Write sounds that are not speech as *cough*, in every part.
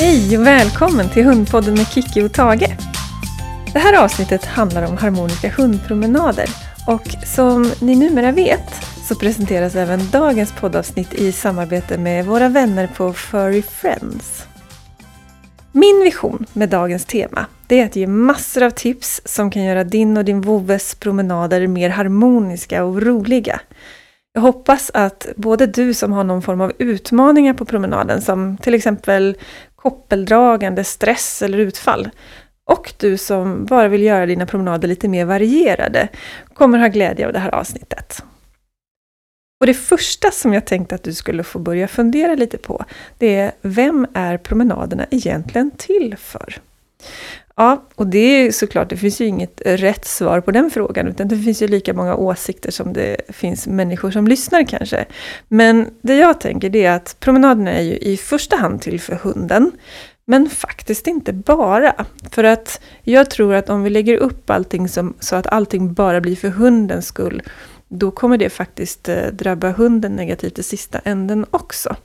Hej och välkommen till Hundpodden med Kiki och Tage. Det här avsnittet handlar om harmoniska hundpromenader och som ni numera vet så presenteras även dagens poddavsnitt i samarbete med våra vänner på Furry Friends. Min vision med dagens tema det är att ge massor av tips som kan göra din och din vovves promenader mer harmoniska och roliga. Jag hoppas att både du som har någon form av utmaningar på promenaden som till exempel koppeldragande, stress eller utfall och du som bara vill göra dina promenader lite mer varierade kommer ha glädje av det här avsnittet. Och det första som jag tänkte att du skulle få börja fundera lite på, det är vem är promenaderna egentligen till för? Ja, och det är såklart, det finns ju inget rätt svar på den frågan, utan det finns ju lika många åsikter som det finns människor som lyssnar kanske. Men det jag tänker det är att promenaderna är ju i första hand till för hunden, men faktiskt inte bara. För att jag tror att om vi lägger upp allting som, så att allting bara blir för hundens skull, då kommer det faktiskt eh, drabba hunden negativt i sista änden också.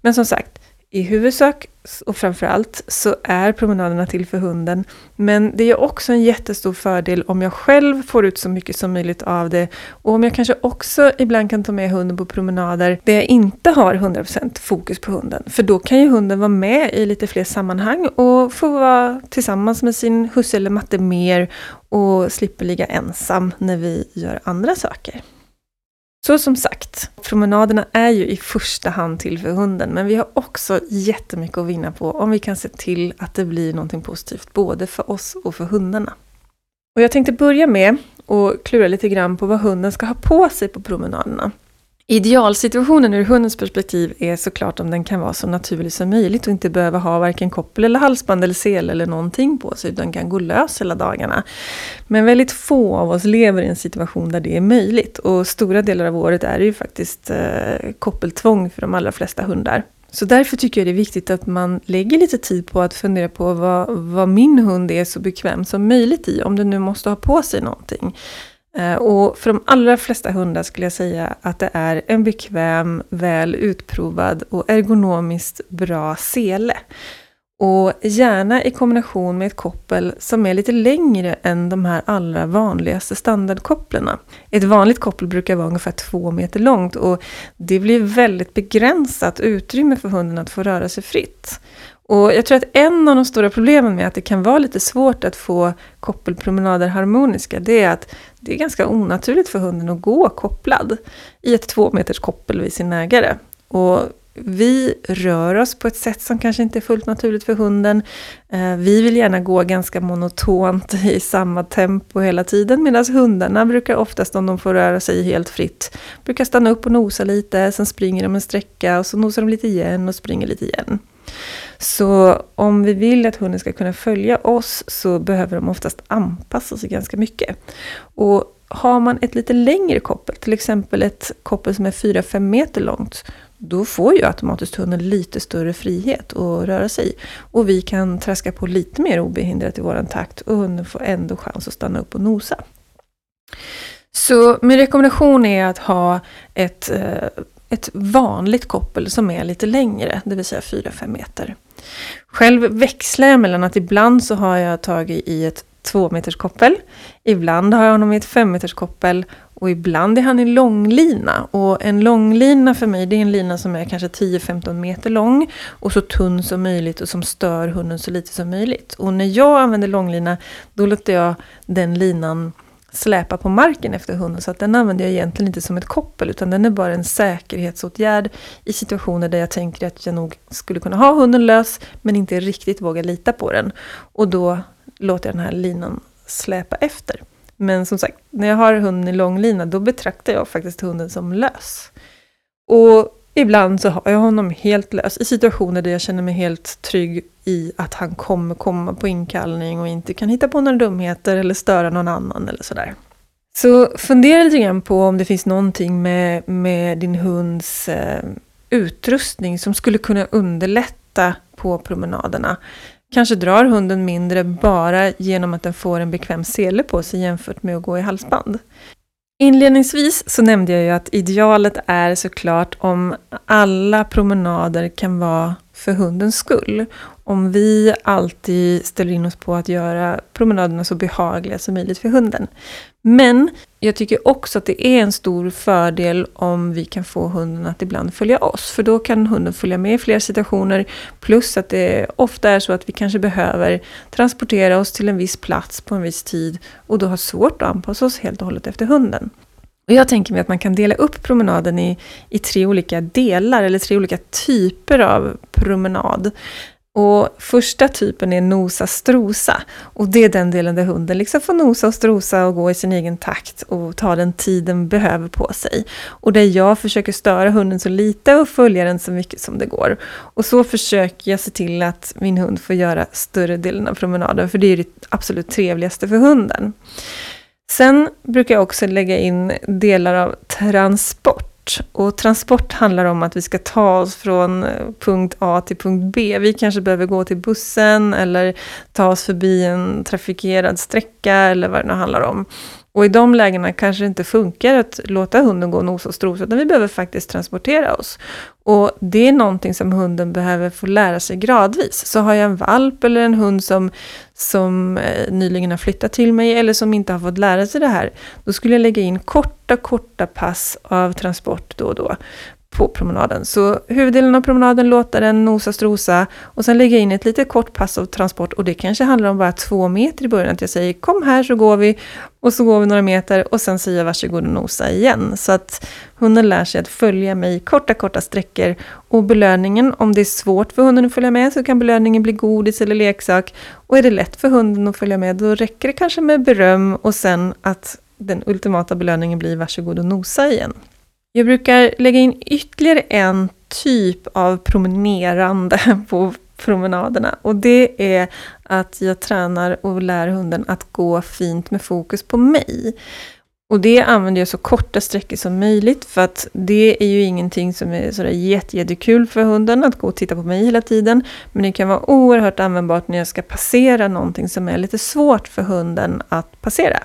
Men som sagt, i huvudsak och framförallt så är promenaderna till för hunden. Men det är också en jättestor fördel om jag själv får ut så mycket som möjligt av det. Och om jag kanske också ibland kan ta med hunden på promenader där jag inte har 100% fokus på hunden. För då kan ju hunden vara med i lite fler sammanhang och få vara tillsammans med sin husse eller matte mer och slipper ligga ensam när vi gör andra saker. Så som sagt, promenaderna är ju i första hand till för hunden, men vi har också jättemycket att vinna på om vi kan se till att det blir någonting positivt både för oss och för hundarna. Och jag tänkte börja med att klura lite grann på vad hunden ska ha på sig på promenaderna. Idealsituationen ur hundens perspektiv är såklart om den kan vara så naturlig som möjligt och inte behöva ha varken koppel eller halsband eller sele eller någonting på sig utan kan gå lös hela dagarna. Men väldigt få av oss lever i en situation där det är möjligt och stora delar av året är det ju faktiskt eh, koppeltvång för de allra flesta hundar. Så därför tycker jag det är viktigt att man lägger lite tid på att fundera på vad, vad min hund är så bekväm som möjligt i, om den nu måste ha på sig någonting. Eh, och för de allra flesta hundar skulle jag säga att det är en bekväm, väl utprovad och ergonomiskt bra sele. Och gärna i kombination med ett koppel som är lite längre än de här allra vanligaste standardkopplerna. Ett vanligt koppel brukar vara ungefär två meter långt och det blir väldigt begränsat utrymme för hunden att få röra sig fritt. Och jag tror att en av de stora problemen med att det kan vara lite svårt att få koppelpromenader harmoniska, det är att det är ganska onaturligt för hunden att gå kopplad i ett två meters koppel vid sin ägare. Och vi rör oss på ett sätt som kanske inte är fullt naturligt för hunden. Eh, vi vill gärna gå ganska monotont i samma tempo hela tiden medan hundarna brukar oftast, om de får röra sig helt fritt, brukar stanna upp och nosa lite, sen springer de en sträcka och så nosar de lite igen och springer lite igen. Så om vi vill att hunden ska kunna följa oss så behöver de oftast anpassa sig ganska mycket. Och har man ett lite längre koppel, till exempel ett koppel som är 4-5 meter långt, då får ju automatiskt hunden lite större frihet att röra sig. Och vi kan traska på lite mer obehindrat i våran takt och hunden får ändå chans att stanna upp och nosa. Så min rekommendation är att ha ett, eh, ett vanligt koppel som är lite längre, det vill säga 4-5 meter. Själv växlar jag mellan att ibland så har jag tagit i ett tvåmeterskoppel, koppel. Ibland har jag honom i ett femmeterskoppel koppel och ibland är han i långlina. Och en långlina för mig det är en lina som är kanske 10-15 meter lång och så tunn som möjligt och som stör hunden så lite som möjligt. Och när jag använder långlina då låter jag den linan släpa på marken efter hunden. Så att den använder jag egentligen inte som ett koppel utan den är bara en säkerhetsåtgärd i situationer där jag tänker att jag nog skulle kunna ha hunden lös men inte riktigt vågar lita på den. Och då låter jag den här linan släpa efter. Men som sagt, när jag har hunden i långlina då betraktar jag faktiskt hunden som lös. Och ibland så har jag honom helt lös i situationer där jag känner mig helt trygg i att han kommer komma på inkallning och inte kan hitta på några dumheter eller störa någon annan eller sådär. Så fundera lite grann på om det finns någonting med, med din hunds eh, utrustning som skulle kunna underlätta på promenaderna. Kanske drar hunden mindre bara genom att den får en bekväm sele på sig jämfört med att gå i halsband. Inledningsvis så nämnde jag ju att idealet är såklart om alla promenader kan vara för hundens skull om vi alltid ställer in oss på att göra promenaderna så behagliga som möjligt för hunden. Men jag tycker också att det är en stor fördel om vi kan få hunden att ibland följa oss. För då kan hunden följa med i flera situationer. Plus att det ofta är så att vi kanske behöver transportera oss till en viss plats på en viss tid. Och då har svårt att anpassa oss helt och hållet efter hunden. Och jag tänker mig att man kan dela upp promenaden i, i tre olika delar, eller tre olika typer av promenad. Och första typen är nosa strosa. Och det är den delen där hunden liksom får nosa och strosa och gå i sin egen takt och ta den tid den behöver på sig. Och där jag försöker störa hunden så lite och följa den så mycket som det går. Och så försöker jag se till att min hund får göra större delen av promenaden, för det är det absolut trevligaste för hunden. Sen brukar jag också lägga in delar av transport och transport handlar om att vi ska ta oss från eh, punkt A till punkt B. Vi kanske behöver gå till bussen eller ta oss förbi en trafikerad sträcka eller vad det nu handlar om. Och i de lägena kanske det inte funkar att låta hunden gå och nosa och strosa, utan vi behöver faktiskt transportera oss. Och det är någonting som hunden behöver få lära sig gradvis. Så har jag en valp eller en hund som, som eh, nyligen har flyttat till mig eller som inte har fått lära sig det här, då skulle jag lägga in korta, korta pass av transport då och då på promenaden. Så huvuddelen av promenaden låter den nosa strosa och sen lägga in ett litet kort pass av transport och det kanske handlar om bara två meter i början. Att jag säger kom här så går vi och så går vi några meter och sen säger jag varsågod och nosa igen. Så att hunden lär sig att följa mig korta, korta sträckor. Och belöningen, om det är svårt för hunden att följa med så kan belöningen bli godis eller leksak. Och är det lätt för hunden att följa med då räcker det kanske med beröm och sen att den ultimata belöningen blir varsågod och nosa igen. Jag brukar lägga in ytterligare en typ av promenerande *laughs* på promenaderna. Och det är att jag tränar och lär hunden att gå fint med fokus på mig. Och det använder jag så korta sträckor som möjligt för att det är ju ingenting som är sådär jättekul för hunden att gå och titta på mig hela tiden. Men det kan vara oerhört användbart när jag ska passera någonting som är lite svårt för hunden att passera.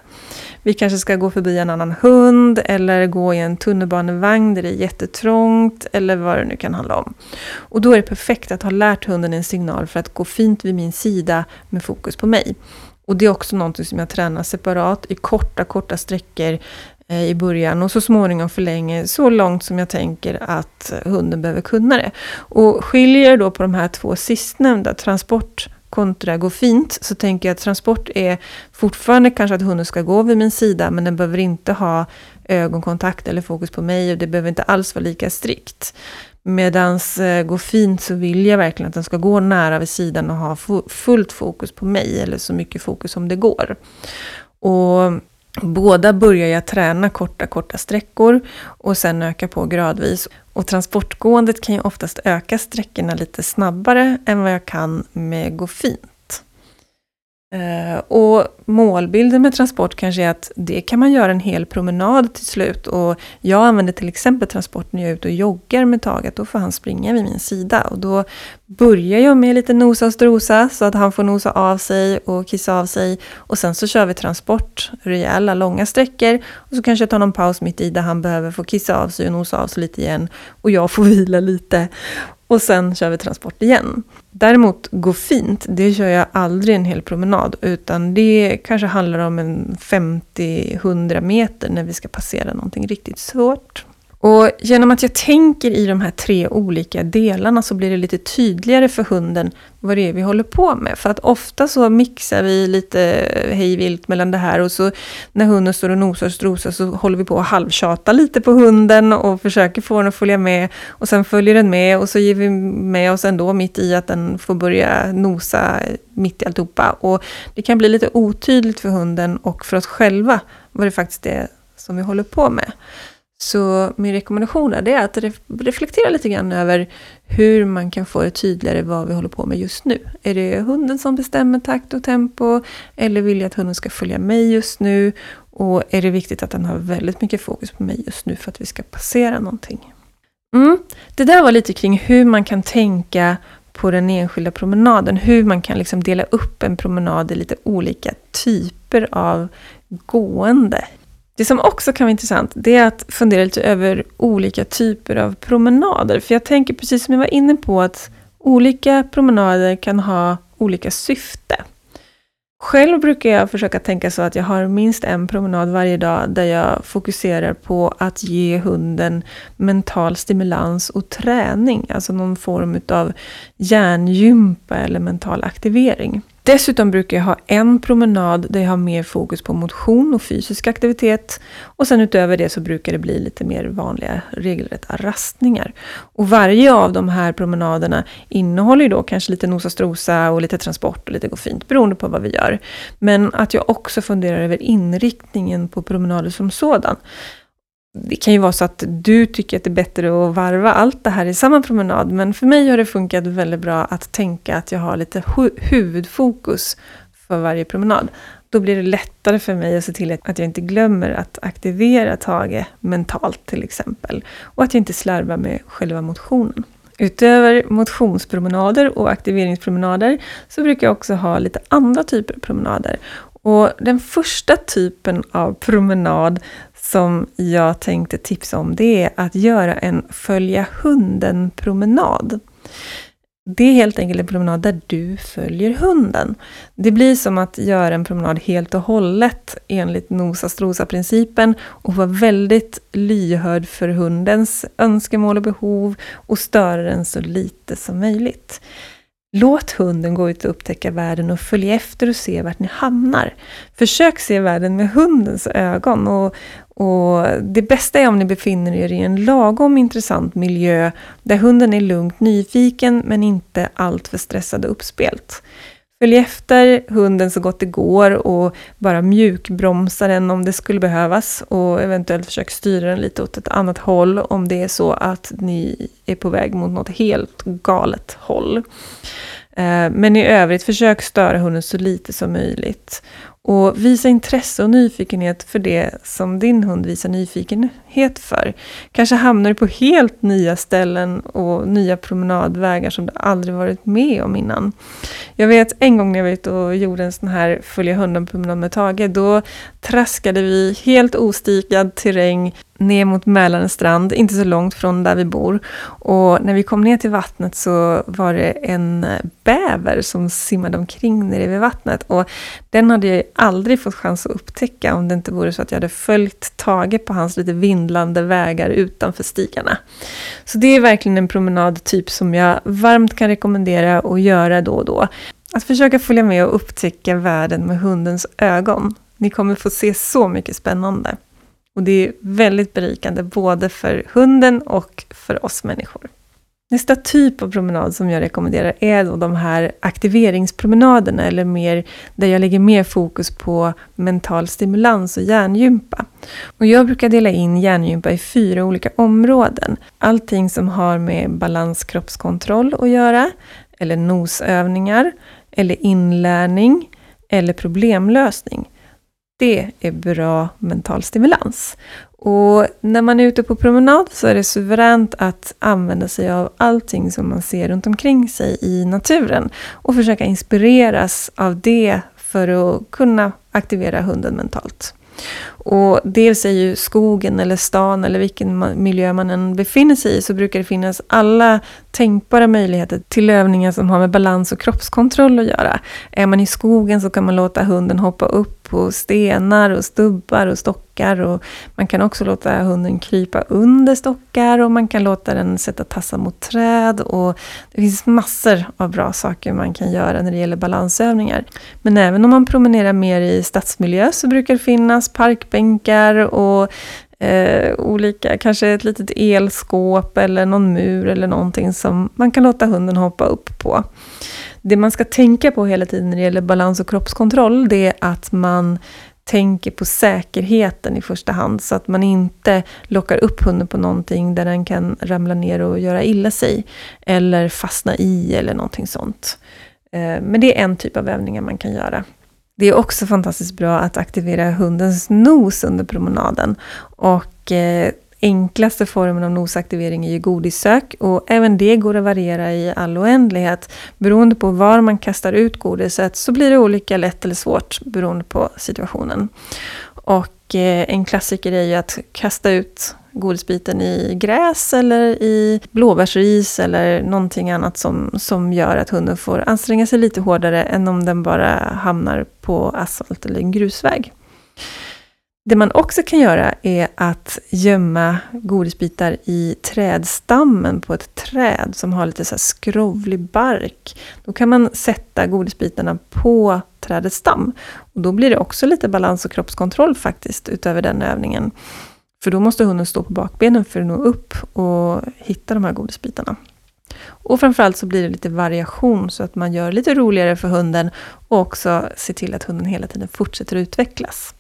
Vi kanske ska gå förbi en annan hund eller gå i en tunnelbanevagn där det är jättetrångt eller vad det nu kan handla om. Och då är det perfekt att ha lärt hunden en signal för att gå fint vid min sida med fokus på mig. Och det är också någonting som jag tränar separat i korta, korta sträckor eh, i början och så småningom förlänger så långt som jag tänker att hunden behöver kunna det. Och skiljer då på de här två sistnämnda, transport kontra gå fint, så tänker jag att transport är fortfarande kanske att hunden ska gå vid min sida, men den behöver inte ha ögonkontakt eller fokus på mig och det behöver inte alls vara lika strikt. Medans eh, gå fint så vill jag verkligen att den ska gå nära vid sidan och ha fullt fokus på mig, eller så mycket fokus som det går. Och Båda börjar jag träna korta, korta sträckor och sen öka på gradvis. Och transportgåendet kan ju oftast öka sträckorna lite snabbare än vad jag kan med gå fint. Eh, och målbilden med transport kanske är att det kan man göra en hel promenad till slut. Och jag använder till exempel transport när jag är ute och joggar med taget. Då får han springa vid min sida. Och då börjar jag med lite nosa och strosa så att han får nosa av sig och kissa av sig. Och sen så kör vi transport, rejäla långa sträckor. Och så kanske jag tar någon paus mitt i där han behöver få kissa av sig och nosa av sig lite igen. Och jag får vila lite. Och sen kör vi transport igen. Däremot gå fint, det kör jag aldrig en hel promenad. Utan det kanske handlar om en 50-100 meter när vi ska passera någonting riktigt svårt. Och genom att jag tänker i de här tre olika delarna så blir det lite tydligare för hunden vad det är vi håller på med. För att ofta så mixar vi lite eh, hejvilt mellan det här och så när hunden står och nosar och strosar så håller vi på att halvtjata lite på hunden och försöker få den att följa med. Och sen följer den med och så ger vi med oss ändå mitt i att den får börja nosa mitt i alltihopa. Och det kan bli lite otydligt för hunden och för oss själva vad det faktiskt är som vi håller på med. Så min rekommendation är att reflektera lite grann över hur man kan få det tydligare vad vi håller på med just nu. Är det hunden som bestämmer takt och tempo? Eller vill jag att hunden ska följa mig just nu? Och är det viktigt att den har väldigt mycket fokus på mig just nu för att vi ska passera någonting? Mm. Det där var lite kring hur man kan tänka på den enskilda promenaden. Hur man kan liksom dela upp en promenad i lite olika typer av gående. Det som också kan vara intressant, det är att fundera lite över olika typer av promenader. För jag tänker, precis som jag var inne på, att olika promenader kan ha olika syfte. Själv brukar jag försöka tänka så att jag har minst en promenad varje dag där jag fokuserar på att ge hunden mental stimulans och träning, alltså någon form av hjärngympa eller mental aktivering. Dessutom brukar jag ha en promenad där jag har mer fokus på motion och fysisk aktivitet. Och sen utöver det så brukar det bli lite mer vanliga regelrätta rastningar. Och varje av de här promenaderna innehåller ju då kanske lite nosa strosa och lite transport och lite gå fint, beroende på vad vi gör. Men att jag också funderar över inriktningen på promenader som sådan det kan ju vara så att du tycker att det är bättre att varva allt det här i samma promenad. Men för mig har det funkat väldigt bra att tänka att jag har lite hu huvudfokus för varje promenad. Då blir det lättare för mig att se till att jag inte glömmer att aktivera Tage mentalt till exempel. Och att jag inte slarvar med själva motionen. Utöver motionspromenader och aktiveringspromenader så brukar jag också ha lite andra typer av promenader. Och den första typen av promenad som jag tänkte tipsa om, det är att göra en följa hunden-promenad. Det är helt enkelt en promenad där du följer hunden. Det blir som att göra en promenad helt och hållet enligt Nosa-Strosa-principen och vara väldigt lyhörd för hundens önskemål och behov och störa den så lite som möjligt. Låt hunden gå ut och upptäcka världen och följ efter och se vart ni hamnar. Försök se världen med hundens ögon och, och det bästa är om ni befinner er i en lagom intressant miljö där hunden är lugnt nyfiken men inte alltför stressad och uppspelt. Följ efter hunden så gott det går och bara mjukbromsa den om det skulle behövas och eventuellt försök styra den lite åt ett annat håll om det är så att ni är på väg mot något helt galet håll. Eh, men i övrigt, försök störa hunden så lite som möjligt. Och visa intresse och nyfikenhet för det som din hund visar nyfikenhet för. Kanske hamnar du på helt nya ställen och nya promenadvägar som du aldrig varit med om innan. Jag vet en gång när jag var ute och gjorde en sån här följa hunden-promenad med Tage, då traskade vi helt ostikad terräng ner mot Mälarens strand, inte så långt från där vi bor. Och när vi kom ner till vattnet så var det en bäver som simmade omkring nere vid vattnet. Och den hade jag aldrig fått chans att upptäcka om det inte vore så att jag hade följt Tage på hans lite vindlande vägar utanför stigarna. Så det är verkligen en promenadtyp som jag varmt kan rekommendera att göra då och då. Att försöka följa med och upptäcka världen med hundens ögon. Ni kommer få se så mycket spännande. Och det är väldigt berikande både för hunden och för oss människor. Nästa typ av promenad som jag rekommenderar är då de här aktiveringspromenaderna, eller mer, där jag lägger mer fokus på mental stimulans och hjärngympa. Och jag brukar dela in hjärngympa i fyra olika områden. Allting som har med balanskroppskontroll att göra, eller nosövningar, eller inlärning, eller problemlösning. Det är bra mental stimulans. Och när man är ute på promenad så är det suveränt att använda sig av allting som man ser runt omkring sig i naturen och försöka inspireras av det för att kunna aktivera hunden mentalt. Och dels är ju skogen eller stan eller vilken miljö man än befinner sig i så brukar det finnas alla tänkbara möjligheter till övningar som har med balans och kroppskontroll att göra. Är man i skogen så kan man låta hunden hoppa upp på stenar och stubbar och stockar. Och man kan också låta hunden krypa under stockar och man kan låta den sätta tassar mot träd. Och det finns massor av bra saker man kan göra när det gäller balansövningar. Men även om man promenerar mer i stadsmiljö så brukar det finnas parkbänkar och Eh, olika, kanske ett litet elskåp eller någon mur eller någonting som man kan låta hunden hoppa upp på. Det man ska tänka på hela tiden när det gäller balans och kroppskontroll, det är att man tänker på säkerheten i första hand, så att man inte lockar upp hunden på någonting där den kan ramla ner och göra illa sig, eller fastna i eller någonting sånt. Eh, men det är en typ av övningar man kan göra. Det är också fantastiskt bra att aktivera hundens nos under promenaden. Och eh, enklaste formen av nosaktivering är ju godissök och även det går att variera i all oändlighet. Beroende på var man kastar ut godiset så blir det olika lätt eller svårt beroende på situationen. Och eh, en klassiker är ju att kasta ut godisbiten i gräs eller i blåbärsris eller någonting annat som, som gör att hunden får anstränga sig lite hårdare än om den bara hamnar på asfalt eller en grusväg. Det man också kan göra är att gömma godisbitar i trädstammen på ett träd som har lite så skrovlig bark. Då kan man sätta godisbitarna på trädets stam. Och då blir det också lite balans och kroppskontroll faktiskt utöver den övningen. För då måste hunden stå på bakbenen för att nå upp och hitta de här godisbitarna. Och framförallt så blir det lite variation så att man gör lite roligare för hunden och också ser till att hunden hela tiden fortsätter utvecklas.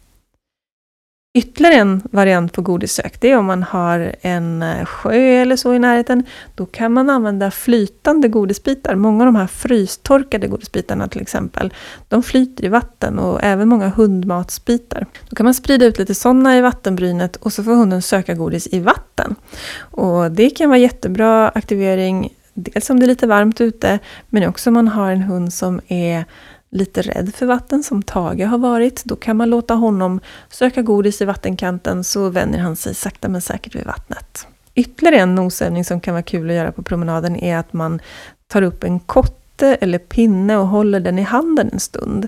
Ytterligare en variant på godissök, det är om man har en eh, sjö eller så i närheten. Då kan man använda flytande godisbitar. Många av de här frystorkade godisbitarna till exempel, de flyter i vatten och även många hundmatsbitar. Då kan man sprida ut lite sådana i vattenbrynet och så får hunden söka godis i vatten. Och det kan vara jättebra aktivering, dels om det är lite varmt ute, men också om man har en hund som är lite rädd för vatten, som Tage har varit, då kan man låta honom söka godis i vattenkanten så vänjer han sig sakta men säkert vid vattnet. Ytterligare en nosövning som kan vara kul att göra på promenaden är att man tar upp en kott kotte eller pinne och håller den i handen en stund.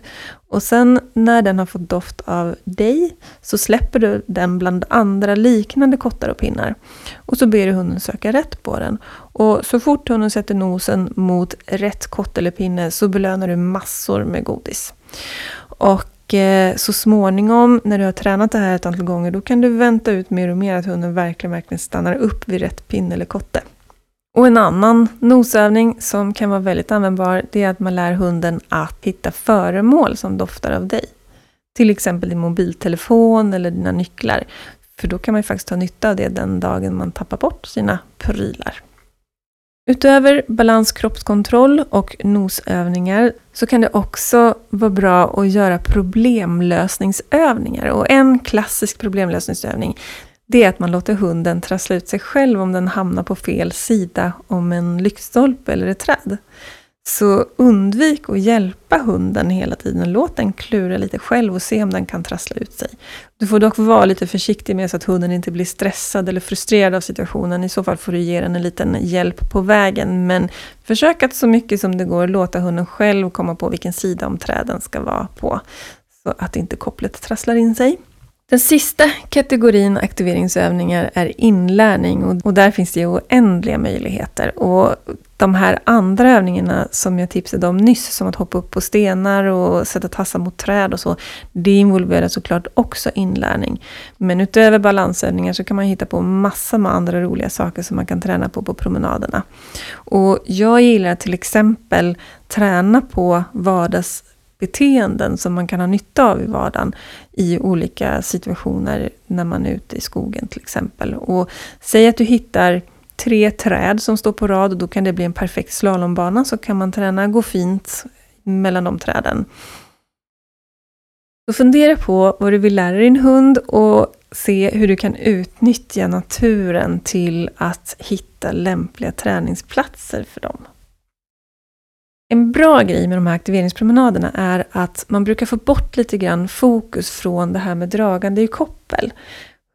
Och sen när den har fått doft av dig så släpper du den bland andra liknande kottar och pinnar. Och så ber du hunden söka rätt på den. Och så fort hunden sätter nosen mot rätt kott eller pinne så belönar du massor med godis. Och eh, så småningom, när du har tränat det här ett antal gånger, då kan du vänta ut mer och mer att hunden verkligen, verkligen stannar upp vid rätt pinne eller kotte. Och en annan nosövning som kan vara väldigt användbar, det är att man lär hunden att hitta föremål som doftar av dig. Till exempel din mobiltelefon eller dina nycklar. För då kan man ju faktiskt ta nytta av det den dagen man tappar bort sina prylar. Utöver balans, kroppskontroll och nosövningar så kan det också vara bra att göra problemlösningsövningar. Och en klassisk problemlösningsövning det är att man låter hunden trassla ut sig själv om den hamnar på fel sida om en lyktstolpe eller ett träd. Så undvik att hjälpa hunden hela tiden. Låt den klura lite själv och se om den kan trassla ut sig. Du får dock vara lite försiktig med så att hunden inte blir stressad eller frustrerad av situationen. I så fall får du ge den en liten hjälp på vägen. Men försök att så mycket som det går låta hunden själv komma på vilken sida om träden ska vara på. Så att inte kopplet trasslar in sig. Den sista kategorin aktiveringsövningar är inlärning och, och där finns det oändliga möjligheter. Och de här andra övningarna som jag tipsade om nyss, som att hoppa upp på stenar och sätta tassar mot träd och så, det involverar såklart också inlärning. Men utöver balansövningar så kan man hitta på massor med andra roliga saker som man kan träna på på promenaderna. Och jag gillar till exempel träna på vardags beteenden som man kan ha nytta av i vardagen i olika situationer när man är ute i skogen till exempel. Och säg att du hittar tre träd som står på rad och då kan det bli en perfekt slalombana så kan man träna gå fint mellan de träden. Så fundera på vad du vill lära din hund och se hur du kan utnyttja naturen till att hitta lämpliga träningsplatser för dem. En bra grej med de här aktiveringspromenaderna är att man brukar få bort lite grann fokus från det här med dragande i koppel.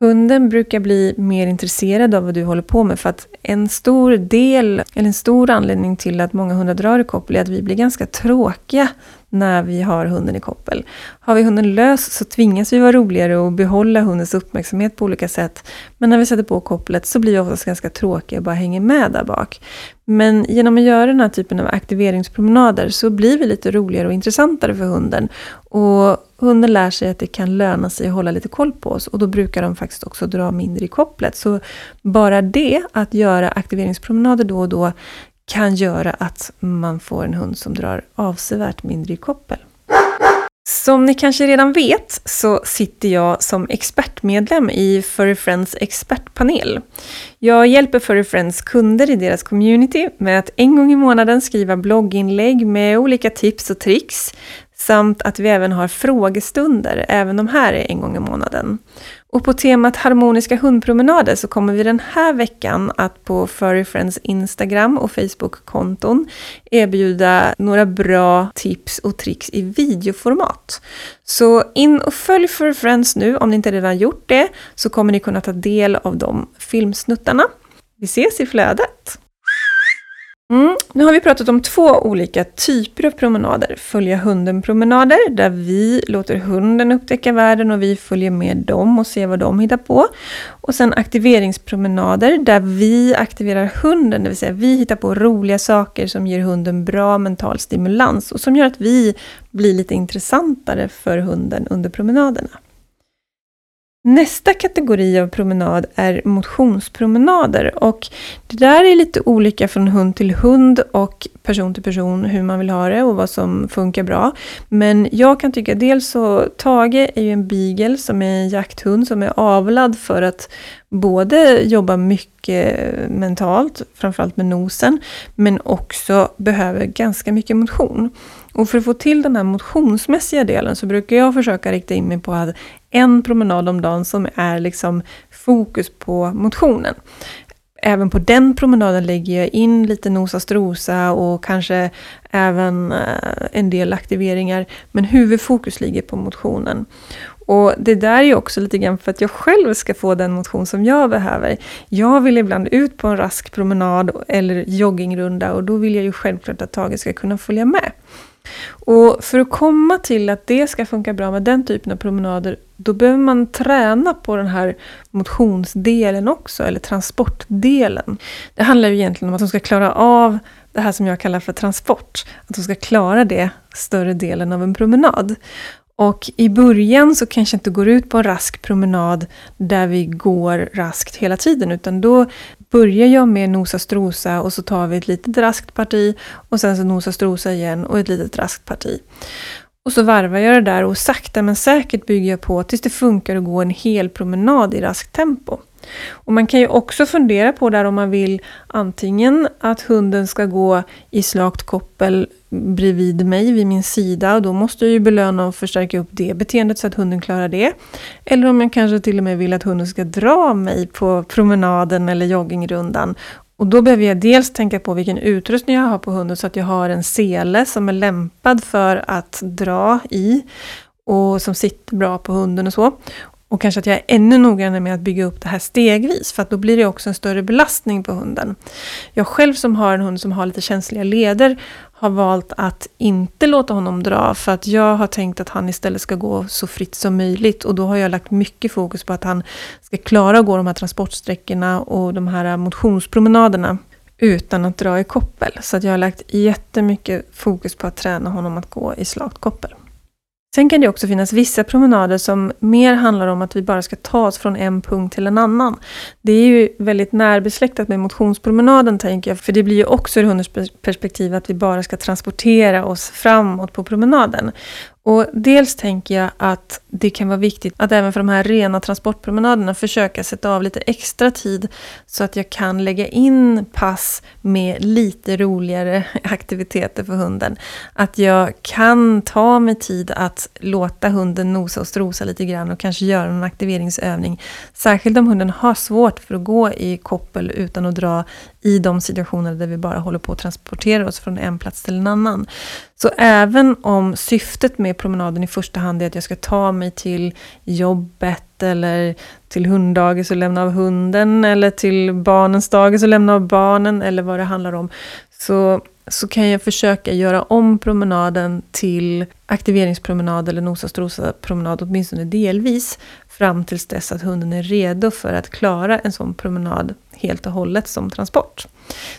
Hunden brukar bli mer intresserad av vad du håller på med för att en stor del, eller en stor anledning till att många hundar drar i koppel är att vi blir ganska tråkiga när vi har hunden i koppel. Har vi hunden lös så tvingas vi vara roligare och behålla hundens uppmärksamhet på olika sätt. Men när vi sätter på kopplet så blir vi oftast ganska tråkiga och bara hänger med där bak. Men genom att göra den här typen av aktiveringspromenader så blir vi lite roligare och intressantare för hunden. Och hunden lär sig att det kan löna sig att hålla lite koll på oss och då brukar de faktiskt också dra mindre i kopplet. Så bara det, att göra aktiveringspromenader då och då, kan göra att man får en hund som drar avsevärt mindre i koppel. Som ni kanske redan vet så sitter jag som expertmedlem i Furry Friends expertpanel. Jag hjälper Furry Friends kunder i deras community med att en gång i månaden skriva blogginlägg med olika tips och tricks samt att vi även har frågestunder, även de här är en gång i månaden. Och på temat harmoniska hundpromenader så kommer vi den här veckan att på Furry Friends Instagram och Facebook-konton erbjuda några bra tips och tricks i videoformat. Så in och följ Furry Friends nu om ni inte redan gjort det, så kommer ni kunna ta del av de filmsnuttarna. Vi ses i flödet! Mm, nu har vi pratat om två olika typer av promenader. Följa hunden-promenader, där vi låter hunden upptäcka världen och vi följer med dem och ser vad de hittar på. Och sen aktiveringspromenader, där vi aktiverar hunden, det vill säga vi hittar på roliga saker som ger hunden bra mental stimulans och som gör att vi blir lite intressantare för hunden under promenaderna. Nästa kategori av promenad är motionspromenader och det där är lite olika från hund till hund och person till person hur man vill ha det och vad som funkar bra. Men jag kan tycka dels så Tage är ju en beagle som är en jakthund som är avlad för att både jobba mycket mentalt, framförallt med nosen, men också behöver ganska mycket motion. Och för att få till den här motionsmässiga delen så brukar jag försöka rikta in mig på en promenad om dagen som är liksom fokus på motionen. Även på den promenaden lägger jag in lite nosa strosa och kanske även eh, en del aktiveringar. Men huvudfokus ligger på motionen. Och det där är också lite grann för att jag själv ska få den motion som jag behöver. Jag vill ibland ut på en rask promenad eller joggingrunda och då vill jag ju självklart att Tage ska kunna följa med. Och för att komma till att det ska funka bra med den typen av promenader, då behöver man träna på den här motionsdelen också, eller transportdelen. Det handlar ju egentligen om att de ska klara av det här som jag kallar för transport. Att de ska klara det större delen av en promenad. Och i början så kanske inte går ut på en rask promenad där vi går raskt hela tiden, utan då börjar jag med nosa strosa och så tar vi ett litet raskt parti och sen så nosa strosa igen och ett litet raskt parti. Och så varvar jag det där och sakta men säkert bygger jag på tills det funkar att gå en hel promenad i raskt tempo. Och man kan ju också fundera på där om man vill antingen att hunden ska gå i slakt koppel bredvid mig, vid min sida. Och då måste jag ju belöna och förstärka upp det beteendet så att hunden klarar det. Eller om jag kanske till och med vill att hunden ska dra mig på promenaden eller joggingrundan. Och då behöver jag dels tänka på vilken utrustning jag har på hunden så att jag har en sele som är lämpad för att dra i och som sitter bra på hunden och så. Och kanske att jag är ännu noggrannare med att bygga upp det här stegvis, för att då blir det också en större belastning på hunden. Jag själv som har en hund som har lite känsliga leder har valt att inte låta honom dra, för att jag har tänkt att han istället ska gå så fritt som möjligt. Och då har jag lagt mycket fokus på att han ska klara att gå de här transportsträckorna och de här motionspromenaderna utan att dra i koppel. Så att jag har lagt jättemycket fokus på att träna honom att gå i slakt koppel. Sen kan det också finnas vissa promenader som mer handlar om att vi bara ska ta oss från en punkt till en annan. Det är ju väldigt närbesläktat med motionspromenaden tänker jag, för det blir ju också ur hundens perspektiv att vi bara ska transportera oss framåt på promenaden. Och dels tänker jag att det kan vara viktigt att även för de här rena transportpromenaderna försöka sätta av lite extra tid så att jag kan lägga in pass med lite roligare *laughs* aktiviteter för hunden. Att jag kan ta mig tid att låta hunden nosa och strosa lite grann och kanske göra någon aktiveringsövning. Särskilt om hunden har svårt för att gå i koppel utan att dra i de situationer där vi bara håller på att transportera oss från en plats till en annan. Så även om syftet med promenaden i första hand är att jag ska ta mig till jobbet eller till hunddagis och lämna av hunden eller till barnens dagis och lämna av barnen eller vad det handlar om. Så, så kan jag försöka göra om promenaden till aktiveringspromenad eller nosa strosa promenad åtminstone delvis fram tills dess att hunden är redo för att klara en sån promenad helt och hållet som transport.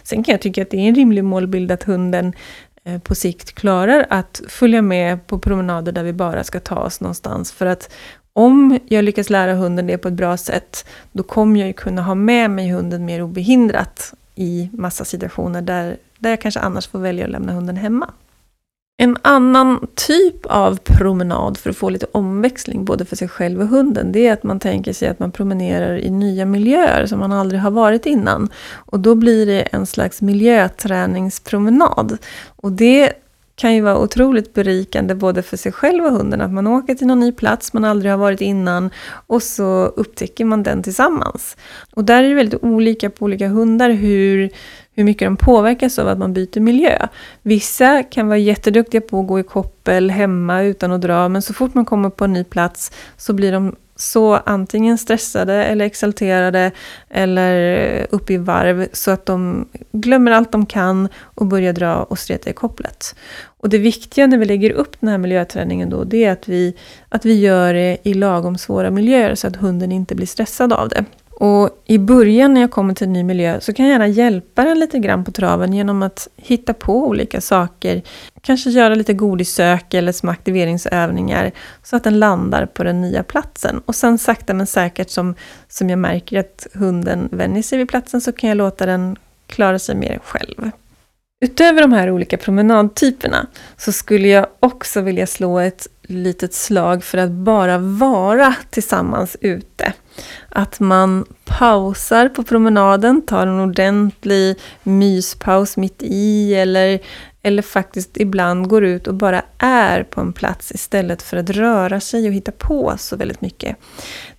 Sen kan jag tycka att det är en rimlig målbild att hunden eh, på sikt klarar att följa med på promenader där vi bara ska ta oss någonstans. För att om jag lyckas lära hunden det på ett bra sätt, då kommer jag ju kunna ha med mig hunden mer obehindrat i massa situationer där, där jag kanske annars får välja att lämna hunden hemma. En annan typ av promenad för att få lite omväxling både för sig själv och hunden, det är att man tänker sig att man promenerar i nya miljöer som man aldrig har varit innan. Och då blir det en slags miljöträningspromenad. Och det kan ju vara otroligt berikande både för sig själv och hunden. Att man åker till någon ny plats man aldrig har varit innan och så upptäcker man den tillsammans. Och där är det väldigt olika på olika hundar hur, hur mycket de påverkas av att man byter miljö. Vissa kan vara jätteduktiga på att gå i koppel hemma utan att dra, men så fort man kommer på en ny plats så blir de så antingen stressade eller exalterade eller upp i varv så att de glömmer allt de kan och börjar dra och streta i kopplet. Och det viktiga när vi lägger upp den här miljöträningen då, det är att vi, att vi gör det i lagom svåra miljöer så att hunden inte blir stressad av det. Och i början när jag kommer till en ny miljö så kan jag gärna hjälpa den lite grann på traven genom att hitta på olika saker. Kanske göra lite godissök eller små aktiveringsövningar så att den landar på den nya platsen. Och sen sakta men säkert som, som jag märker att hunden vänjer sig vid platsen så kan jag låta den klara sig mer själv. Utöver de här olika promenadtyperna så skulle jag också vilja slå ett litet slag för att bara vara tillsammans ute. Att man pausar på promenaden, tar en ordentlig myspaus mitt i eller, eller faktiskt ibland går ut och bara är på en plats istället för att röra sig och hitta på så väldigt mycket.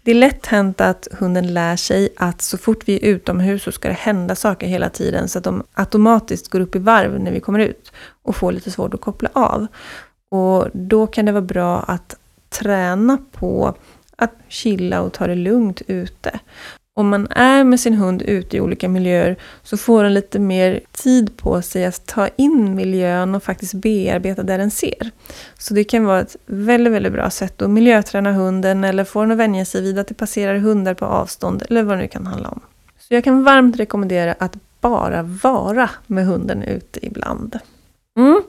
Det är lätt hänt att hunden lär sig att så fort vi är utomhus så ska det hända saker hela tiden så att de automatiskt går upp i varv när vi kommer ut och får lite svårt att koppla av. Och då kan det vara bra att träna på att chilla och ta det lugnt ute. Om man är med sin hund ute i olika miljöer så får den lite mer tid på sig att ta in miljön och faktiskt bearbeta det den ser. Så det kan vara ett väldigt, väldigt bra sätt att miljöträna hunden eller få den att vänja sig vid att det passerar hundar på avstånd eller vad det nu kan handla om. Så jag kan varmt rekommendera att bara vara med hunden ute ibland. Mm.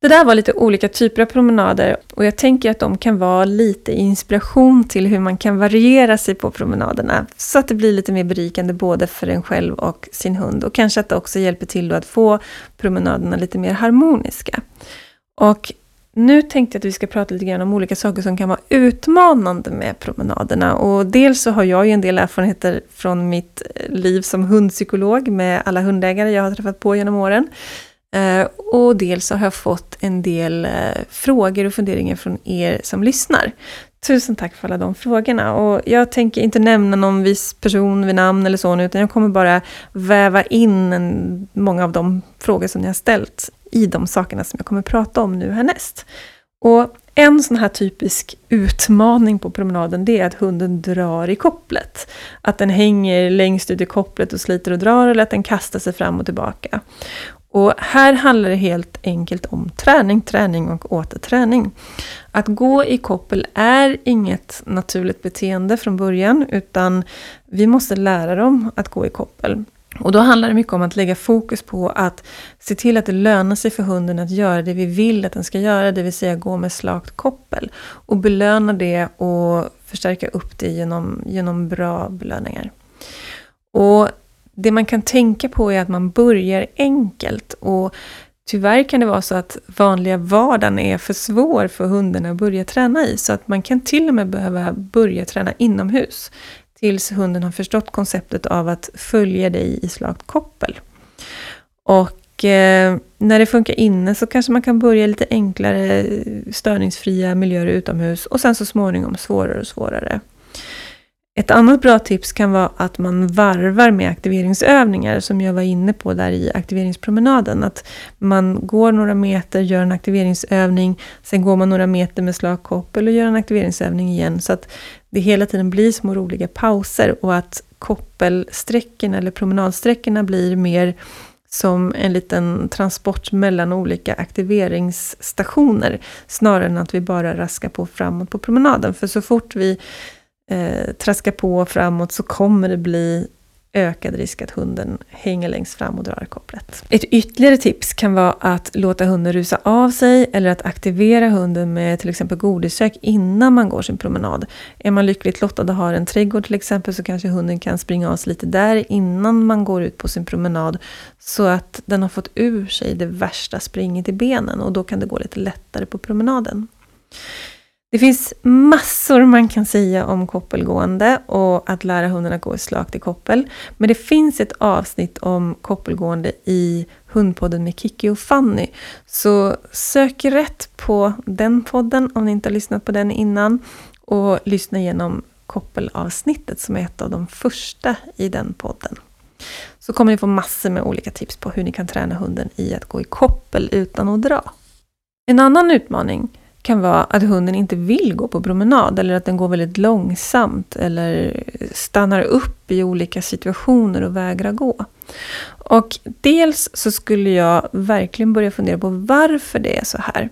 Det där var lite olika typer av promenader och jag tänker att de kan vara lite inspiration till hur man kan variera sig på promenaderna. Så att det blir lite mer berikande både för en själv och sin hund. Och kanske att det också hjälper till att få promenaderna lite mer harmoniska. Och nu tänkte jag att vi ska prata lite grann om olika saker som kan vara utmanande med promenaderna. Och dels så har jag ju en del erfarenheter från mitt liv som hundpsykolog med alla hundägare jag har träffat på genom åren. Eh, och dels har jag fått en del eh, frågor och funderingar från er som lyssnar. Tusen tack för alla de frågorna. Och jag tänker inte nämna någon viss person vid namn eller så, nu, utan jag kommer bara väva in en, många av de frågor som ni har ställt i de sakerna som jag kommer prata om nu härnäst. Och en sån här typisk utmaning på promenaden, det är att hunden drar i kopplet. Att den hänger längst ut i kopplet och sliter och drar, eller att den kastar sig fram och tillbaka. Och här handlar det helt enkelt om träning, träning och återträning. Att gå i koppel är inget naturligt beteende från början, utan vi måste lära dem att gå i koppel. Och då handlar det mycket om att lägga fokus på att se till att det lönar sig för hunden att göra det vi vill att den ska göra, det vill säga gå med slakt koppel. Och belöna det och förstärka upp det genom, genom bra belöningar. Och det man kan tänka på är att man börjar enkelt och tyvärr kan det vara så att vanliga vardagen är för svår för hundarna att börja träna i. Så att man kan till och med behöva börja träna inomhus tills hunden har förstått konceptet av att följa dig i slakt koppel. Och eh, när det funkar inne så kanske man kan börja lite enklare eh, störningsfria miljöer utomhus och sen så småningom svårare och svårare. Ett annat bra tips kan vara att man varvar med aktiveringsövningar som jag var inne på där i aktiveringspromenaden. Att man går några meter, gör en aktiveringsövning, sen går man några meter med slagkoppel och gör en aktiveringsövning igen. Så att det hela tiden blir små roliga pauser och att koppelsträckorna eller promenadsträckorna blir mer som en liten transport mellan olika aktiveringsstationer snarare än att vi bara raskar på framåt på promenaden. För så fort vi eh, traskar på framåt så kommer det bli ökad risk att hunden hänger längst fram och drar kopplet. Ett ytterligare tips kan vara att låta hunden rusa av sig eller att aktivera hunden med till exempel godissök innan man går sin promenad. Är man lyckligt lottad och har en trädgård till exempel så kanske hunden kan springa av sig lite där innan man går ut på sin promenad så att den har fått ur sig det värsta springet i benen och då kan det gå lite lättare på promenaden. Det finns massor man kan säga om koppelgående och att lära hunden att gå i slakt i koppel. Men det finns ett avsnitt om koppelgående i Hundpodden med Kiki och Fanny. Så sök rätt på den podden om ni inte har lyssnat på den innan och lyssna igenom koppelavsnittet som är ett av de första i den podden. Så kommer ni få massor med olika tips på hur ni kan träna hunden i att gå i koppel utan att dra. En annan utmaning kan vara att hunden inte vill gå på promenad eller att den går väldigt långsamt eller stannar upp i olika situationer och vägrar gå. Och dels så skulle jag verkligen börja fundera på varför det är så här.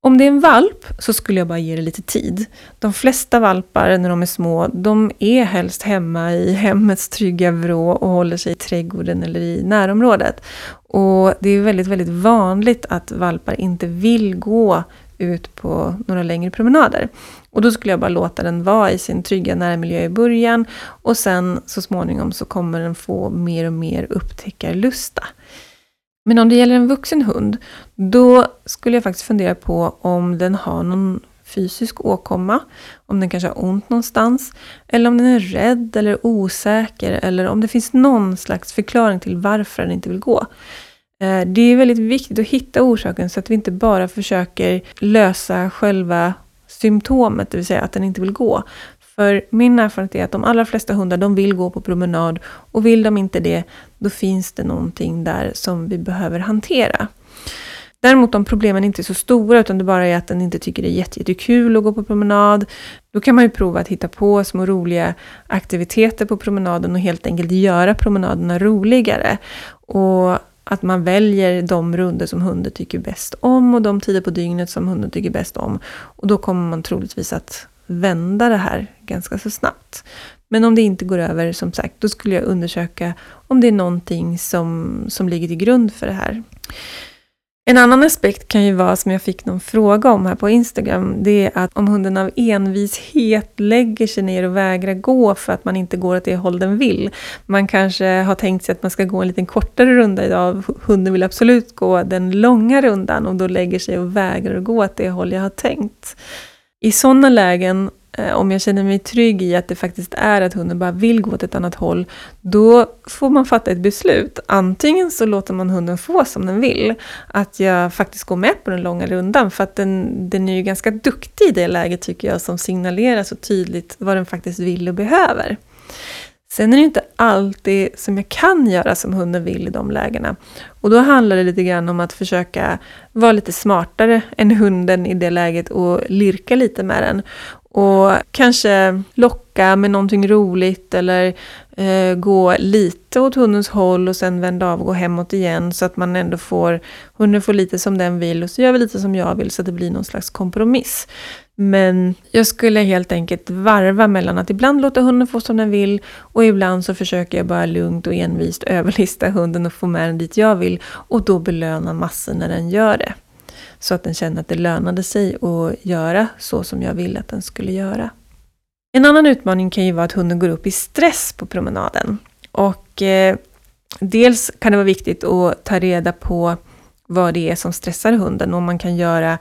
Om det är en valp så skulle jag bara ge det lite tid. De flesta valpar när de är små, de är helst hemma i *laughs* hemmets trygga vrå och håller sig i trädgården eller i närområdet. Och det är väldigt, väldigt vanligt att valpar inte vill gå ut på några längre promenader. Och då skulle jag bara låta den vara i sin trygga närmiljö i början och sen så småningom så kommer den få mer och mer upptäckarlusta. Men om det gäller en vuxen hund, då skulle jag faktiskt fundera på om den har någon fysisk åkomma, om den kanske har ont någonstans, eller om den är rädd eller osäker, eller om det finns någon slags förklaring till varför den inte vill gå. Eh, det är väldigt viktigt att hitta orsaken så att vi inte bara försöker lösa själva symptomet, det vill säga att den inte vill gå. För min erfarenhet är att de allra flesta hundar de vill gå på promenad och vill de inte det, då finns det någonting där som vi behöver hantera. Däremot om problemen inte är så stora utan det bara är att den inte tycker det är jättekul att gå på promenad, då kan man ju prova att hitta på små roliga aktiviteter på promenaden och helt enkelt göra promenaderna roligare. Och att man väljer de runder som hunden tycker bäst om och de tider på dygnet som hunden tycker bäst om. Och då kommer man troligtvis att vända det här ganska så snabbt. Men om det inte går över, som sagt, då skulle jag undersöka om det är någonting som, som ligger till grund för det här. En annan aspekt kan ju vara, som jag fick någon fråga om här på Instagram, det är att om hunden av envishet lägger sig ner och vägrar gå för att man inte går åt det håll den vill. Man kanske har tänkt sig att man ska gå en liten kortare runda idag, hunden vill absolut gå den långa rundan och då lägger sig och vägrar gå åt det håll jag har tänkt. I sådana lägen, Eh, om jag känner mig trygg i att det faktiskt är att hunden bara vill gå åt ett annat håll, då får man fatta ett beslut. Antingen så låter man hunden få som den vill, att jag faktiskt går med på den långa rundan, för att den, den är ju ganska duktig i det läget tycker jag, som signalerar så tydligt vad den faktiskt vill och behöver. Sen är det inte alltid som jag kan göra som hunden vill i de lägena. Och då handlar det lite grann om att försöka vara lite smartare än hunden i det läget och lirka lite med den. Och kanske locka med någonting roligt eller eh, gå lite åt hundens håll och sen vända av och gå hemåt igen så att man ändå får, hunden får lite som den vill och så gör vi lite som jag vill så att det blir någon slags kompromiss. Men jag skulle helt enkelt varva mellan att ibland låta hunden få som den vill och ibland så försöker jag bara lugnt och envist överlista hunden och få med den dit jag vill och då belöna massor när den gör det. Så att den känner att det lönade sig att göra så som jag ville att den skulle göra. En annan utmaning kan ju vara att hunden går upp i stress på promenaden. Och eh, dels kan det vara viktigt att ta reda på vad det är som stressar hunden och om man kan göra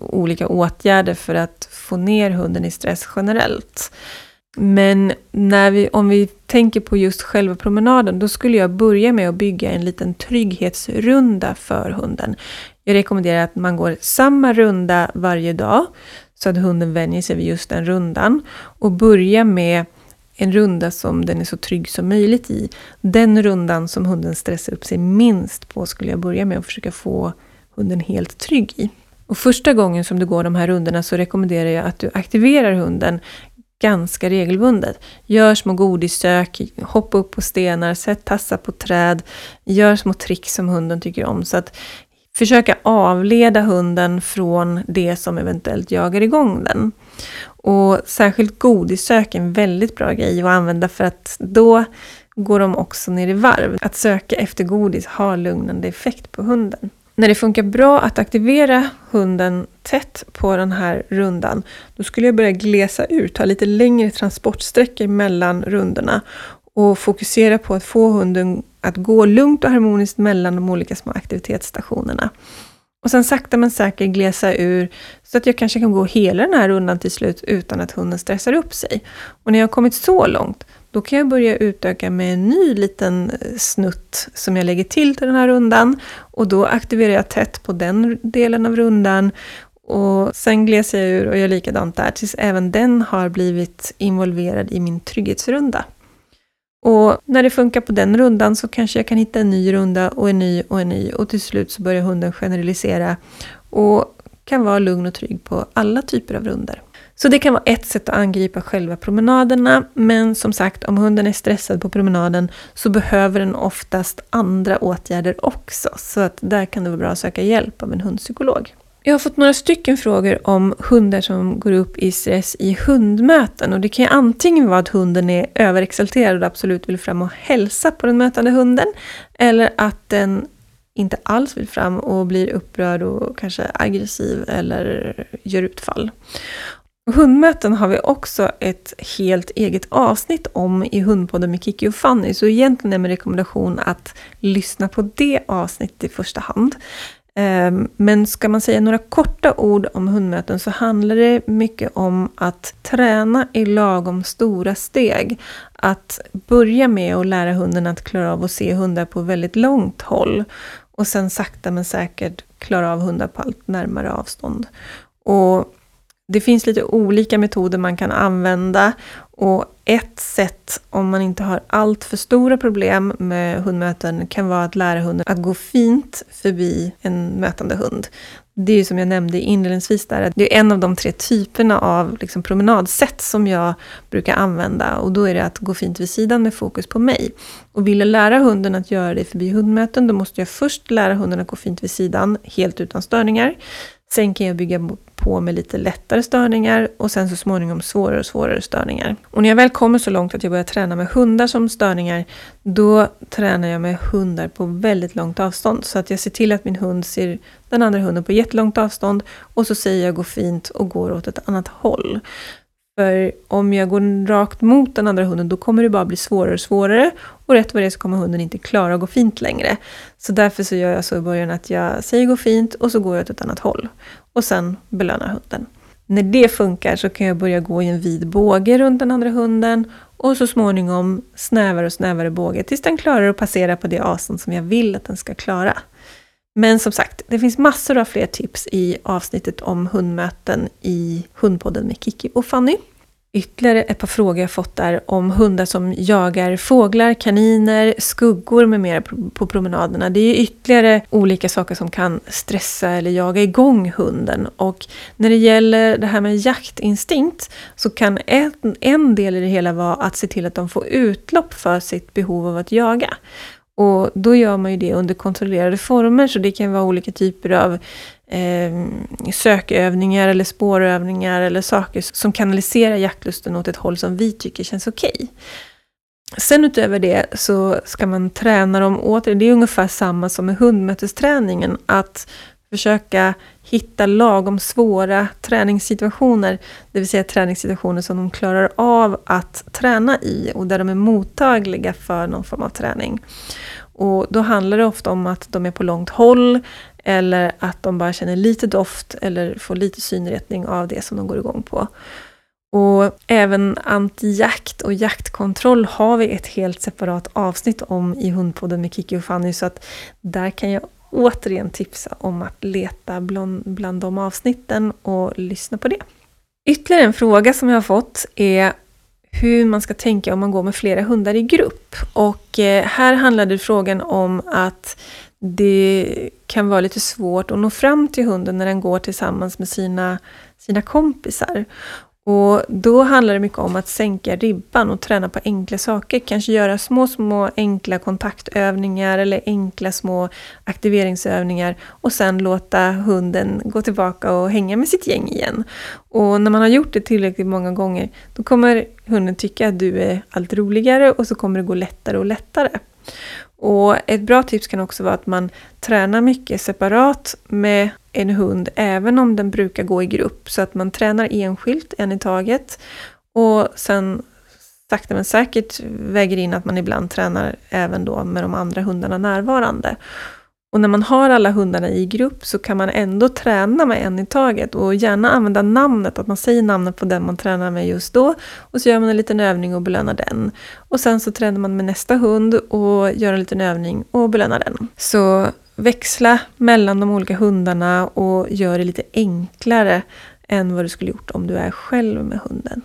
olika åtgärder för att få ner hunden i stress generellt. Men när vi, om vi tänker på just själva promenaden, då skulle jag börja med att bygga en liten trygghetsrunda för hunden. Jag rekommenderar att man går samma runda varje dag, så att hunden vänjer sig vid just den rundan. Och börja med en runda som den är så trygg som möjligt i. Den rundan som hunden stressar upp sig minst på skulle jag börja med att försöka få hunden helt trygg i. Och första gången som du går de här rundorna så rekommenderar jag att du aktiverar hunden ganska regelbundet. Gör små godissök, hoppa upp på stenar, sätt tassar på träd, gör små tricks som hunden tycker om. Så att försöka avleda hunden från det som eventuellt jagar igång den. Och särskilt godissök är en väldigt bra grej att använda för att då går de också ner i varv. Att söka efter godis har lugnande effekt på hunden. När det funkar bra att aktivera hunden tätt på den här rundan, då skulle jag börja glesa ut, ha lite längre transportsträckor mellan rundorna och fokusera på att få hunden att gå lugnt och harmoniskt mellan de olika små aktivitetsstationerna. Och sen sakta men säkert glesa ur så att jag kanske kan gå hela den här rundan till slut utan att hunden stressar upp sig. Och när jag har kommit så långt, då kan jag börja utöka med en ny liten eh, snutt som jag lägger till till den här rundan. Och då aktiverar jag tätt på den delen av rundan. Och sen glesar jag ur och gör likadant där tills även den har blivit involverad i min trygghetsrunda. Och när det funkar på den rundan så kanske jag kan hitta en ny runda och en ny och en ny och till slut så börjar hunden generalisera och kan vara lugn och trygg på alla typer av runder. Så det kan vara ett sätt att angripa själva promenaderna, men som sagt, om hunden är stressad på promenaden så behöver den oftast andra åtgärder också, så att där kan det vara bra att söka hjälp av en hundpsykolog. Jag har fått några stycken frågor om hundar som går upp i stress i hundmöten. Och det kan ju antingen vara att hunden är överexalterad och absolut vill fram och hälsa på den mötande hunden. Eller att den inte alls vill fram och blir upprörd och kanske aggressiv eller gör utfall. Hundmöten har vi också ett helt eget avsnitt om i Hundpodden med Kiki och Fanny. Så egentligen är min rekommendation att lyssna på det avsnittet i första hand. Ehm, men ska man säga några korta ord om hundmöten så handlar det mycket om att träna i lagom stora steg. Att börja med att lära hunden att klara av att se hundar på väldigt långt håll. Och sen sakta men säkert klara av hundar på allt närmare avstånd. Och det finns lite olika metoder man kan använda och ett sätt om man inte har allt för stora problem med hundmöten kan vara att lära hunden att gå fint förbi en mötande hund. Det är ju som jag nämnde inledningsvis där, det är en av de tre typerna av liksom promenadsätt som jag brukar använda och då är det att gå fint vid sidan med fokus på mig. Och vill jag lära hunden att göra det förbi hundmöten, då måste jag först lära hunden att gå fint vid sidan, helt utan störningar. Sen kan jag bygga på med lite lättare störningar och sen så småningom svårare och svårare störningar. Och när jag väl kommer så långt att jag börjar träna med hundar som störningar, då tränar jag med hundar på väldigt långt avstånd. Så att jag ser till att min hund ser den andra hunden på jättelångt avstånd och så säger jag gå fint och går åt ett annat håll. För om jag går rakt mot den andra hunden, då kommer det bara bli svårare och svårare. Och rätt vad det är så kommer hunden inte klara att gå fint längre. Så därför så gör jag så i början att jag säger gå fint och så går jag åt ett annat håll. Och sen belönar hunden. När det funkar så kan jag börja gå i en vid båge runt den andra hunden och så småningom snävare och snävare båge tills den klarar att passera på det avstånd som jag vill att den ska klara. Men som sagt, det finns massor av fler tips i avsnittet om hundmöten i Hundpodden med Kiki och Fanny. Ytterligare ett par frågor jag fått är om hundar som jagar fåglar, kaniner, skuggor med mera på promenaderna. Det är ytterligare olika saker som kan stressa eller jaga igång hunden. Och när det gäller det här med jaktinstinkt så kan en, en del i det hela vara att se till att de får utlopp för sitt behov av att jaga. Och då gör man ju det under kontrollerade former, så det kan vara olika typer av eh, sökövningar eller spårövningar eller saker som kanaliserar jaktlusten åt ett håll som vi tycker känns okej. Okay. Sen utöver det så ska man träna dem åter. Det är ungefär samma som med hundmötesträningen, att försöka hitta lagom svåra träningssituationer, det vill säga träningssituationer som de klarar av att träna i och där de är mottagliga för någon form av träning. Och då handlar det ofta om att de är på långt håll eller att de bara känner lite doft eller får lite synretning av det som de går igång på. Och även antijakt och jaktkontroll har vi ett helt separat avsnitt om i Hundpodden med Kiki och Fanny, så att där kan jag återigen tipsa om att leta bland, bland de avsnitten och lyssna på det. Ytterligare en fråga som jag har fått är hur man ska tänka om man går med flera hundar i grupp. Och eh, här handlade frågan om att det kan vara lite svårt att nå fram till hunden när den går tillsammans med sina, sina kompisar. Och då handlar det mycket om att sänka ribban och träna på enkla saker. Kanske göra små, små enkla kontaktövningar eller enkla små aktiveringsövningar och sen låta hunden gå tillbaka och hänga med sitt gäng igen. Och när man har gjort det tillräckligt många gånger, då kommer hunden tycka att du är allt roligare och så kommer det gå lättare och lättare. Och ett bra tips kan också vara att man tränar mycket separat med en hund, även om den brukar gå i grupp. Så att man tränar enskilt, en i taget. Och sen sakta men säkert väger in att man ibland tränar även då med de andra hundarna närvarande. Och när man har alla hundarna i grupp så kan man ändå träna med en i taget och gärna använda namnet, att man säger namnet på den man tränar med just då. Och så gör man en liten övning och belönar den. Och sen så tränar man med nästa hund och gör en liten övning och belönar den. Så växla mellan de olika hundarna och gör det lite enklare än vad du skulle gjort om du är själv med hunden.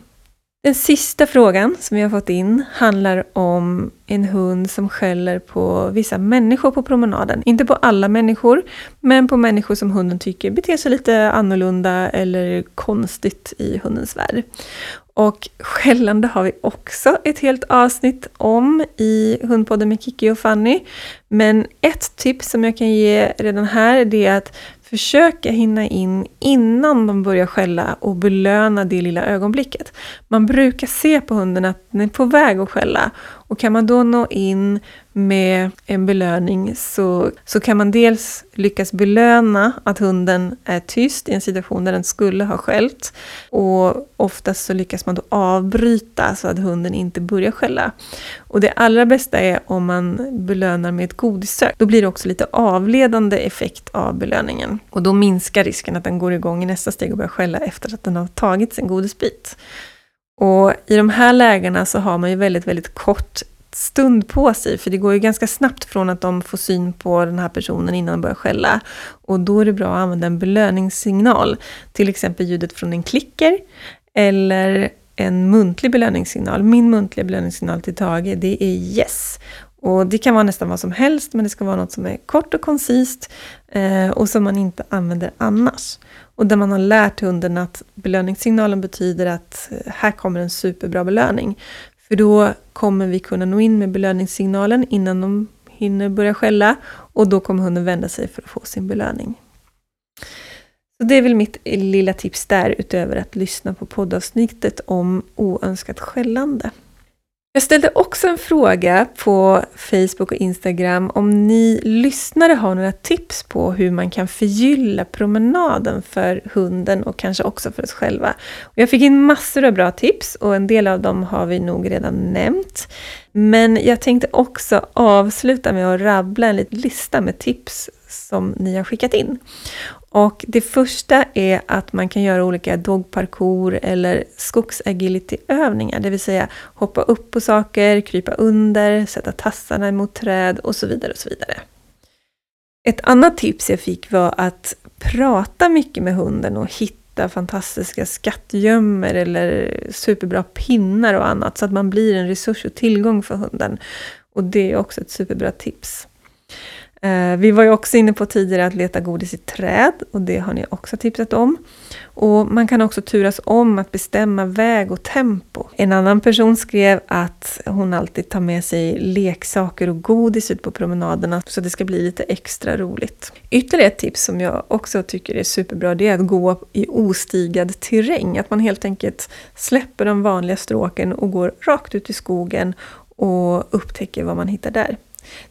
Den sista frågan som vi har fått in handlar om en hund som skäller på vissa människor på promenaden. Inte på alla människor, men på människor som hunden tycker beter sig lite annorlunda eller konstigt i hundens värld. Och skällande har vi också ett helt avsnitt om i Hundpodden med Kiki och Fanny. Men ett tips som jag kan ge redan här det är att försöka hinna in innan de börjar skälla och belöna det lilla ögonblicket. Man brukar se på hunden att den är på väg att skälla och kan man då nå in med en belöning så, så kan man dels lyckas belöna att hunden är tyst i en situation där den skulle ha skällt. Och oftast så lyckas man då avbryta så att hunden inte börjar skälla. Och det allra bästa är om man belönar med ett godissök. Då blir det också lite avledande effekt av belöningen. Och då minskar risken att den går igång i nästa steg och börjar skälla efter att den har tagit sin godisbit. Och i de här lägena så har man ju väldigt, väldigt kort stund på sig, för det går ju ganska snabbt från att de får syn på den här personen innan de börjar skälla. Och då är det bra att använda en belöningssignal, till exempel ljudet från en klicker, eller en muntlig belöningssignal. Min muntliga belöningssignal till Tage, det är yes. Och det kan vara nästan vad som helst, men det ska vara något som är kort och koncist eh, och som man inte använder annars. Och där man har lärt hunden att belöningssignalen betyder att eh, här kommer en superbra belöning. För då kommer vi kunna nå in med belöningssignalen innan de hinner börja skälla och då kommer hunden vända sig för att få sin belöning. Så Det är väl mitt lilla tips där utöver att lyssna på poddavsnittet om oönskat skällande. Jag ställde också en fråga på Facebook och Instagram om ni lyssnare har några tips på hur man kan förgylla promenaden för hunden och kanske också för oss själva. Jag fick in massor av bra tips och en del av dem har vi nog redan nämnt. Men jag tänkte också avsluta med att rabbla en liten lista med tips som ni har skickat in. Och det första är att man kan göra olika dogparkour eller skogsagilityövningar, det vill säga hoppa upp på saker, krypa under, sätta tassarna mot träd och så vidare. och så vidare. Ett annat tips jag fick var att prata mycket med hunden och hitta fantastiska skattgömmor eller superbra pinnar och annat så att man blir en resurs och tillgång för hunden. Och det är också ett superbra tips. Eh, vi var ju också inne på tidigare att leta godis i träd och det har ni också tipsat om. Och Man kan också turas om att bestämma väg och tempo. En annan person skrev att hon alltid tar med sig leksaker och godis ut på promenaderna så att det ska bli lite extra roligt. Ytterligare ett tips som jag också tycker är superbra det är att gå i ostigad terräng. Att man helt enkelt släpper de vanliga stråken och går rakt ut i skogen och upptäcker vad man hittar där.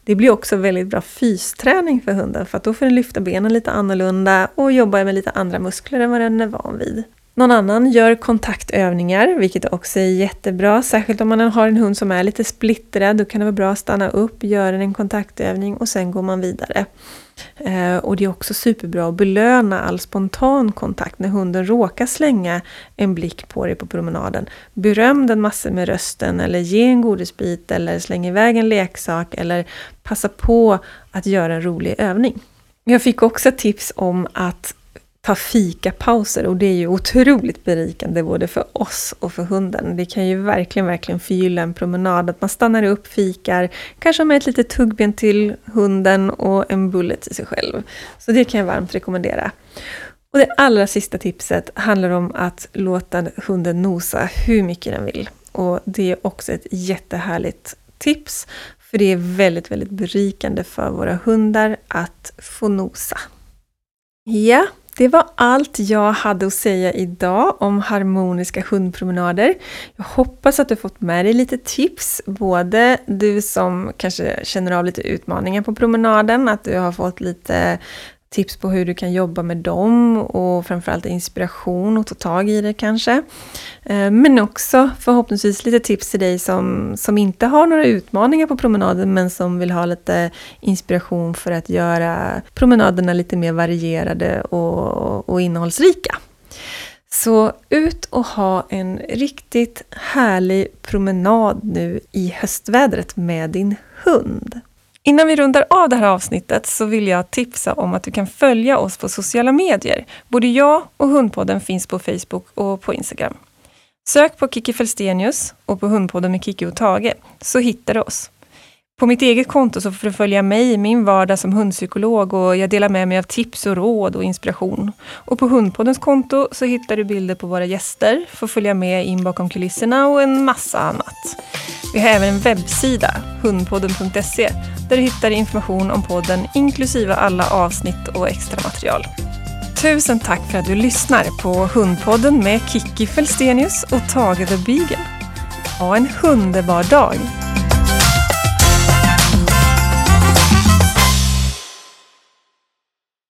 Det blir också väldigt bra fysträning för hunden för att då får den lyfta benen lite annorlunda och jobba med lite andra muskler än vad den är van vid. Någon annan gör kontaktövningar, vilket också är jättebra. Särskilt om man har en hund som är lite splittrad, då kan det vara bra att stanna upp, göra en kontaktövning och sen går man vidare. Eh, och det är också superbra att belöna all spontan kontakt när hunden råkar slänga en blick på dig på promenaden. Beröm den massor med rösten eller ge en godisbit eller släng iväg en leksak eller passa på att göra en rolig övning. Jag fick också tips om att ta fikapauser och det är ju otroligt berikande både för oss och för hunden. Det kan ju verkligen, verkligen förgylla en promenad att man stannar upp, fikar, kanske med ett litet tuggben till hunden och en bulle till sig själv. Så det kan jag varmt rekommendera. Och det allra sista tipset handlar om att låta hunden nosa hur mycket den vill. Och det är också ett jättehärligt tips, för det är väldigt, väldigt berikande för våra hundar att få nosa. Ja, det var allt jag hade att säga idag om harmoniska hundpromenader. Jag hoppas att du fått med dig lite tips, både du som kanske känner av lite utmaningar på promenaden, att du har fått lite tips på hur du kan jobba med dem och framförallt inspiration och ta tag i det kanske. Eh, men också förhoppningsvis lite tips till dig som, som inte har några utmaningar på promenaden men som vill ha lite inspiration för att göra promenaderna lite mer varierade och, och innehållsrika. Så ut och ha en riktigt härlig promenad nu i höstvädret med din hund. Innan vi rundar av det här avsnittet så vill jag tipsa om att du kan följa oss på sociala medier. Både jag och Hundpodden finns på Facebook och på Instagram. Sök på Kiki Felstenius och på Hundpodden med Kiki och Tage så hittar du oss. På mitt eget konto så får du följa mig i min vardag som hundpsykolog och jag delar med mig av tips och råd och inspiration. Och på Hundpoddens konto så hittar du bilder på våra gäster, får följa med in bakom kulisserna och en massa annat. Vi har även en webbsida, hundpodden.se, där du hittar information om podden inklusive alla avsnitt och extra material. Tusen tack för att du lyssnar på Hundpodden med Kiki Felstenius och Tage the Beagle. Ha en underbar dag!